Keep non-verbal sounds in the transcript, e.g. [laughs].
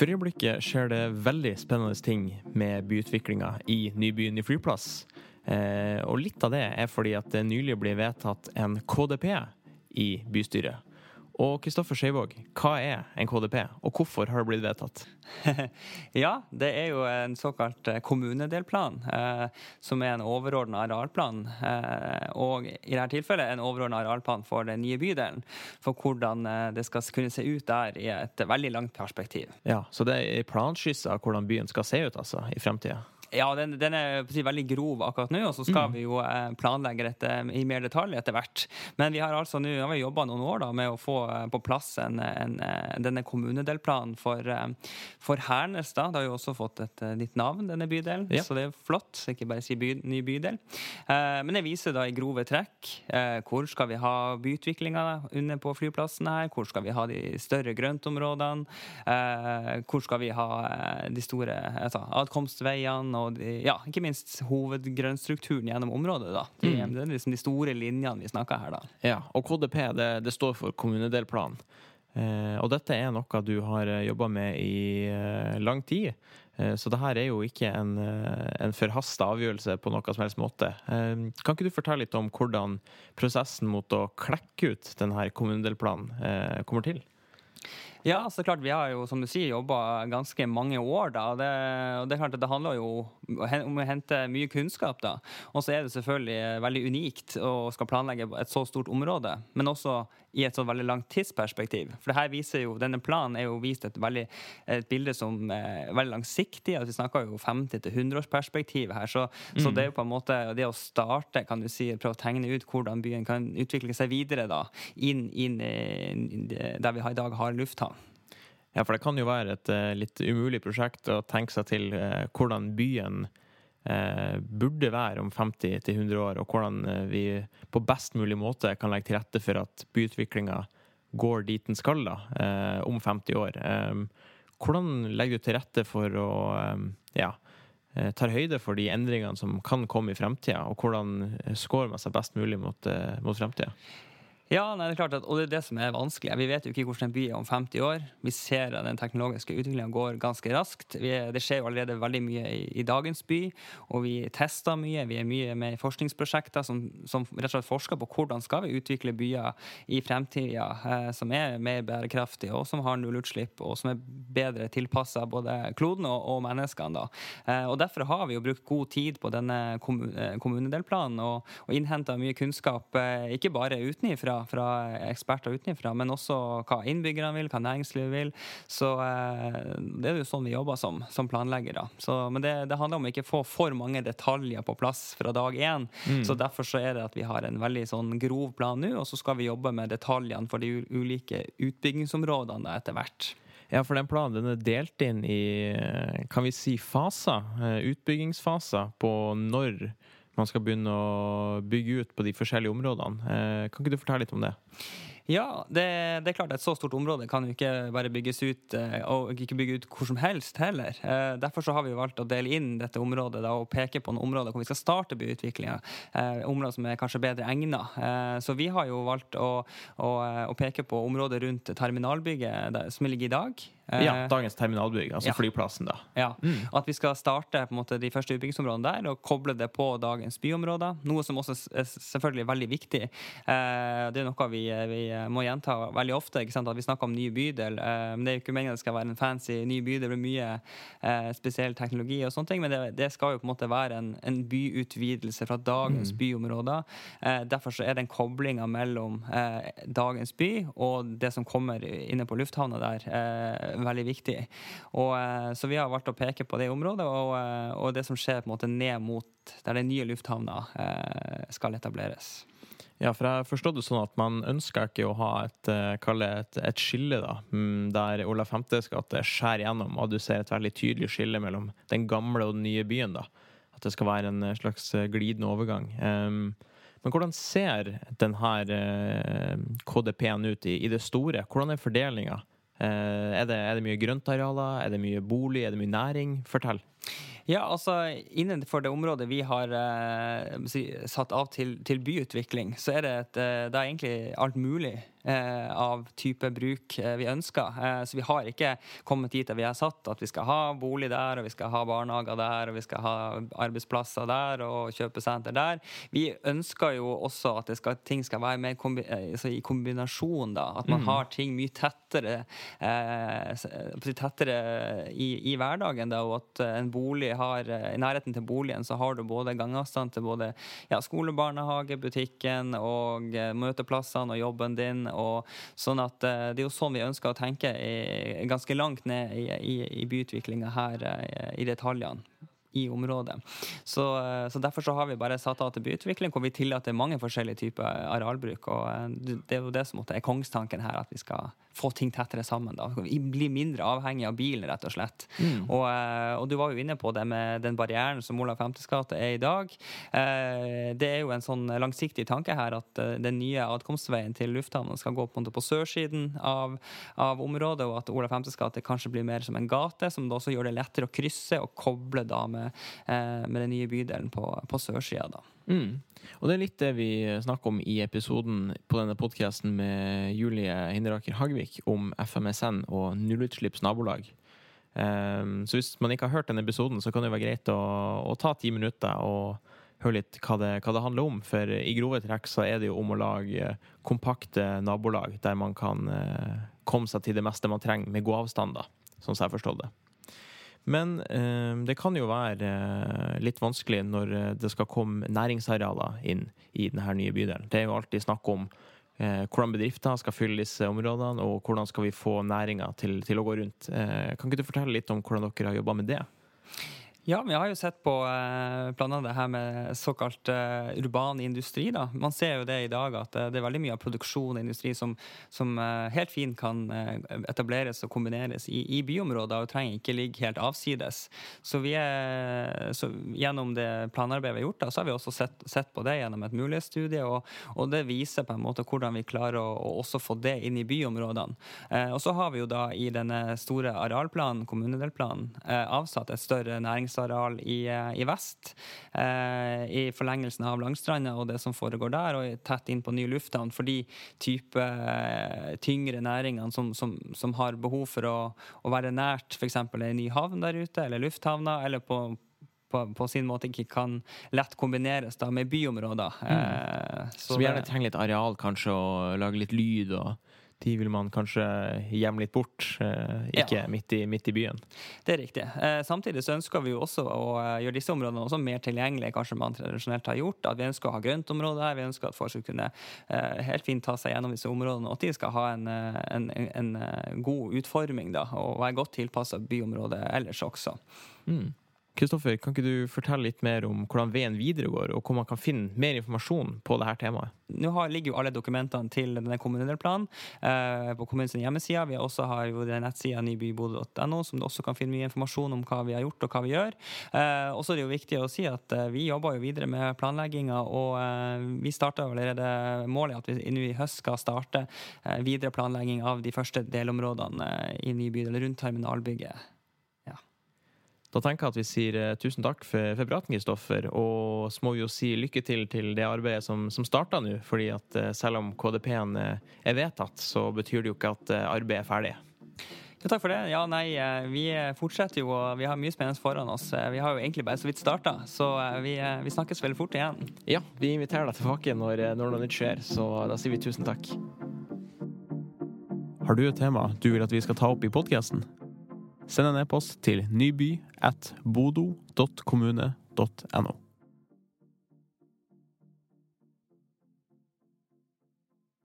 For øyeblikket skjer det veldig spennende ting med byutviklinga i Nybyen i flyplass. Eh, og litt av det er fordi at det nylig ble vedtatt en KDP i bystyret. Og Kristoffer Skeivåg, hva er en KDP, og hvorfor har det blitt vedtatt? [laughs] ja, det er jo en såkalt eh, kommunedelplan, eh, som er en overordna arealplan. Eh, og i dette tilfellet en overordna arealplan for den nye bydelen. For hvordan eh, det skal kunne se ut der i et veldig langt perspektiv. Ja, Så det er planskisser av hvordan byen skal se ut altså, i fremtida? Ja, den, den er si, veldig grov akkurat nå, og så skal mm. vi jo eh, planlegge dette i mer detalj etter hvert. Men vi har altså nå jobba noen år da, med å få eh, på plass en, en, eh, denne kommunedelplanen for, for Hernes. da. Det har jo også fått et nytt navn, denne bydelen, ja. så det er flott. Ikke bare si by, ny bydel. Men det viser da i grove trekk hvor skal vi ha byutviklinga under på flyplassen her, hvor skal vi ha de større grøntområdene, hvor skal vi ha de store altså, adkomstveiene og ja, ikke minst hovedgrønnstrukturen gjennom området. da. De, mm. Det er liksom de store linjene vi snakker her. da. Ja, og KDP det, det står for kommunedelplan. Eh, og dette er noe du har eh, jobba med i eh, lang tid. Eh, så det her er jo ikke en, eh, en forhasta avgjørelse på noe som helst måte. Eh, kan ikke du fortelle litt om hvordan prosessen mot å klekke ut denne kommunedelplanen kommer til? Ja, så klart. Vi har jo, som du sier, jobba ganske mange år. da, det, og det, er klart at det handler jo om å hente mye kunnskap. da. Og så er det selvfølgelig veldig unikt å skal planlegge et så stort område, men også i et så veldig langt tidsperspektiv. For det her viser jo, Denne planen er jo vist et, veldig, et bilde som er veldig langsiktig. altså Vi snakker jo 50 til 100-årsperspektiv her. Så, mm. så, det er jo på en måte det å starte, kan du si, prøve å tegne ut hvordan byen kan utvikle seg videre da, inn, inn, inn der vi i dag har lufthavn. Ja, for det kan jo være et uh, litt umulig prosjekt å tenke seg til uh, hvordan byen uh, burde være om 50-100 år, og hvordan vi på best mulig måte kan legge til rette for at byutviklinga går dit den skal da, om 50 år. Um, hvordan legger du til rette for å um, ja, tar høyde for de endringene som kan komme i fremtida, og hvordan skårer man seg best mulig mot, mot fremtida? Ja, nei, det er klart at, og det er det som er vanskelig. Vi vet jo ikke hvordan en by er om 50 år. Vi ser at den teknologiske utviklinga går ganske raskt. Er, det skjer jo allerede veldig mye i, i, dagens by, og vi tester mye. Vi er mye med i forskningsprosjekter som, som, rett og slett forsker på hvordan skal vi utvikle byer i fremtida eh, som er mer bærekraftige, og som har nullutslipp, og som er bedre tilpassa både kloden og, og menneskene. Eh, og Derfor har vi jo brukt god tid på denne eh, kommunedelplanen og, og innhenta mye kunnskap, eh, ikke bare utenifra, fra eksperter utenfra, men også hva innbyggerne vil, hva næringslivet vil. Så eh, det er jo sånn vi jobber som, som planleggere. Så, men det, det, handler om å ikke få for mange detaljer på plass fra dag én. Mm. Så derfor så er det at vi har en veldig sånn grov plan nå, og så skal vi jobbe med detaljene for de ulike utbyggingsområdene etter hvert. Ja, for den planen den er delt inn i kan vi si faser, eh, utbyggingsfaser, på når man skal begynne å bygge ut på de forskjellige områdene. Eh, kan ikke du fortelle litt om det? Ja, det, det, er klart et så stort område kan jo ikke bare bygges ut, eh, og ikke bygge ut hvor som helst heller. Eh, derfor så har vi valgt å dele inn dette området da, og peke på noen områder hvor vi skal starte byutviklinga. Områder som er kanskje bedre egnet. Så vi har jo valgt å, å, å peke på området rundt terminalbygget som ligger i dag. Ja, eh, dagens terminalbygg, altså ja. flyplassen, da. Ja. Mm. At vi skal starte på en måte de første utbyggingsområdene der og koble det på dagens byområder. Noe som også er selvfølgelig veldig viktig. Eh, det er noe vi, vi må gjenta veldig ofte. ikke sant? At vi snakker om ny bydel. Eh, men Det er jo ikke meningen det skal være en fancy ny bydel blir mye spesiell teknologi og sånne ting. Men det, det skal jo på en måte være en, en byutvidelse fra dagens mm. byområder. Derfor så er den koblinga mellom dagens by og det som kommer inne på lufthavna der veldig viktig. Og, eh, så vi har valgt å peke på det området, og, eh, og det som skjer på en måte ned mot der den nye lufthavna eh, skal etableres. Ja, for jeg forstått det sånn at man ønsker ikke å ha et, et, et skille da, mm, der Olav 5.s gate skjærer gjennom, og du ser et veldig tydelig skille mellom den gamle og den nye byen. da. At det skal være en slags glidende overgang. Um, men hvordan ser denne KDP-en ut i, i, det store? Hvordan er fordelinga er det, er det, mye grøntarealer? Er det mye bolig? Er det mye næring? Fortell. Ja, altså Innenfor det området vi har eh, satt av til, til, byutvikling, så er det, et, eh, det er egentlig alt mulig eh, av type bruk eh, vi ønsker. Eh, så vi har ikke kommet dit der vi har satt at vi skal ha bolig der, og vi skal ha barnehager der, og vi skal ha arbeidsplasser der og kjøpesenter der. Vi ønsker jo også at skal, ting skal være mer kombi altså i kombinasjon, da. At man mm. har ting mye tettere, tettere i, i, hverdagen, da, og at en bolig har I nærheten til boligen så har du både gangavstand til både ja, skole, barnehage, butikken og møteplassene og jobben din og sånn at eh, Det er jo sånn vi ønsker å tenke ganske langt ned i, i, i byutviklinga her eh, i detaljene i området. Så, eh, så, Derfor så har vi bare satt av til byutvikling, hvor vi tillater mange forskjellige typer arealbruk. og Det er jo det som er kongstanken her, at vi skal få ting tettere sammen. da. Bli mindre avhengig av bilen, rett og slett. Mm. Og, eh, og, du var jo inne på det med den barrieren som Olav 50 gate er i dag. Eh, det er jo en sånn langsiktig tanke her at eh, den nye adkomstveien til lufthavnen skal gå på, på sørsiden av, av, området, og at Olav 50 gate kanskje blir mer som en gate, som da også gjør det lettere å krysse og koble da med, med den nye bydelen på, på sørsida. da. Mm. Og det er litt det vi snakker om i episoden på denne podkasten med Julie Hinderaker Hagvik om FMSN og nullutslipps nabolag. Um, så hvis man ikke har hørt den episoden, så kan det være greit å, å ta ti minutter og høre litt hva det, hva det, handler om. For i grove trekk så er det jo om å lage kompakte nabolag der man kan uh, komme seg til det meste man trenger med god avstand, sånn som jeg forstår det. Men eh, det kan jo være eh, litt vanskelig når eh, det skal komme næringsarealer inn i denne nye bydelen. Det er jo alltid snakk om hvordan bedrifter skal fylle disse områdene, og hvordan skal vi få næringa til, til, å gå rundt. Kan ikke du fortelle litt om hvordan dere har jobba med det? Ja, vi har jo sett på eh, blant det her med såkalt eh, urban industri. da. Man ser jo det i dag at eh, det er veldig mye av produksjon og industri som, som helt fint kan etableres og kombineres i, i byområder, og trenger ikke ligge helt avsides. Så, vi er, så gjennom det planarbeidet vi har gjort, da, så har vi også sett, sett på det gjennom et mulighetsstudie, og, og, det viser på en måte hvordan vi klarer å, å også få det inn i byområdene. Eh, og så har vi jo da i denne store arealplanen, kommunedelplanen, eh, avsatt et større nærings næringsareal i, eh, i vest. Eh, I forlengelsen av Langstranda og det som foregår der, og tett inn på ny lufthavn. For de type eh, tyngre næringene som, som, som, har behov for å, å være nært f.eks. en ny havn der ute, eller lufthavna, eller på på, på, sin måte ikke kan lett kombineres da med byområder. Mm. Eh, så vi gjerne trenger litt areal, kanskje, og lage litt lyd og de vil man kanskje gjemme litt bort, eh, ikke ja. midt, i, midt, i, byen. Det er riktig. Eh, samtidig så ønsker vi jo også å eh, gjøre disse områdene også mer tilgjengelige kanskje man tradisjonelt har gjort. At vi ønsker å ha grøntområder her, vi ønsker at folk skal kunne helt fint ta seg gjennom disse områdene, og at de skal ha en, en, en, en god utforming da, og være godt tilpassa byområdet ellers også. Mm. Kristoffer, kan ikke du fortelle litt mer om hvordan veien videre går, og hvor man kan finne mer informasjon på dette temaet? Nå ligger jo alle dokumentene til denne kommunedelplanen eh, på kommunens hjemmeside. Vi også har jo nettsida nybybodø.no, som du også kan finne mye informasjon om hva vi har gjort og hva vi gjør. Eh, også er det jo viktig å si at eh, vi jobber jo videre med planlegginga, og eh, vi starta allerede målet at vi nå i høst skal starte eh, videre planlegging av de første delområdene eh, i ny bydel rundt terminalbygget. Da tenker jeg at vi sier uh, tusen takk for, for praten, Kristoffer. Og så må vi jo si lykke til til det arbeidet som, som starta nå. fordi at uh, selv om KDP-en uh, er vedtatt, så betyr det jo ikke at arbeidet er ferdig. Ja, takk for det. Ja, nei, vi fortsetter jo, og vi har mye spennende foran oss. Vi har jo egentlig bare så vidt starta, så vi, vi, snakkes veldig fort igjen. Ja, vi inviterer deg tilbake når, når noe nytt skjer, så da sier vi tusen takk. Har du et tema du vil at vi skal ta opp i podkasten? Send en e-post til nyby.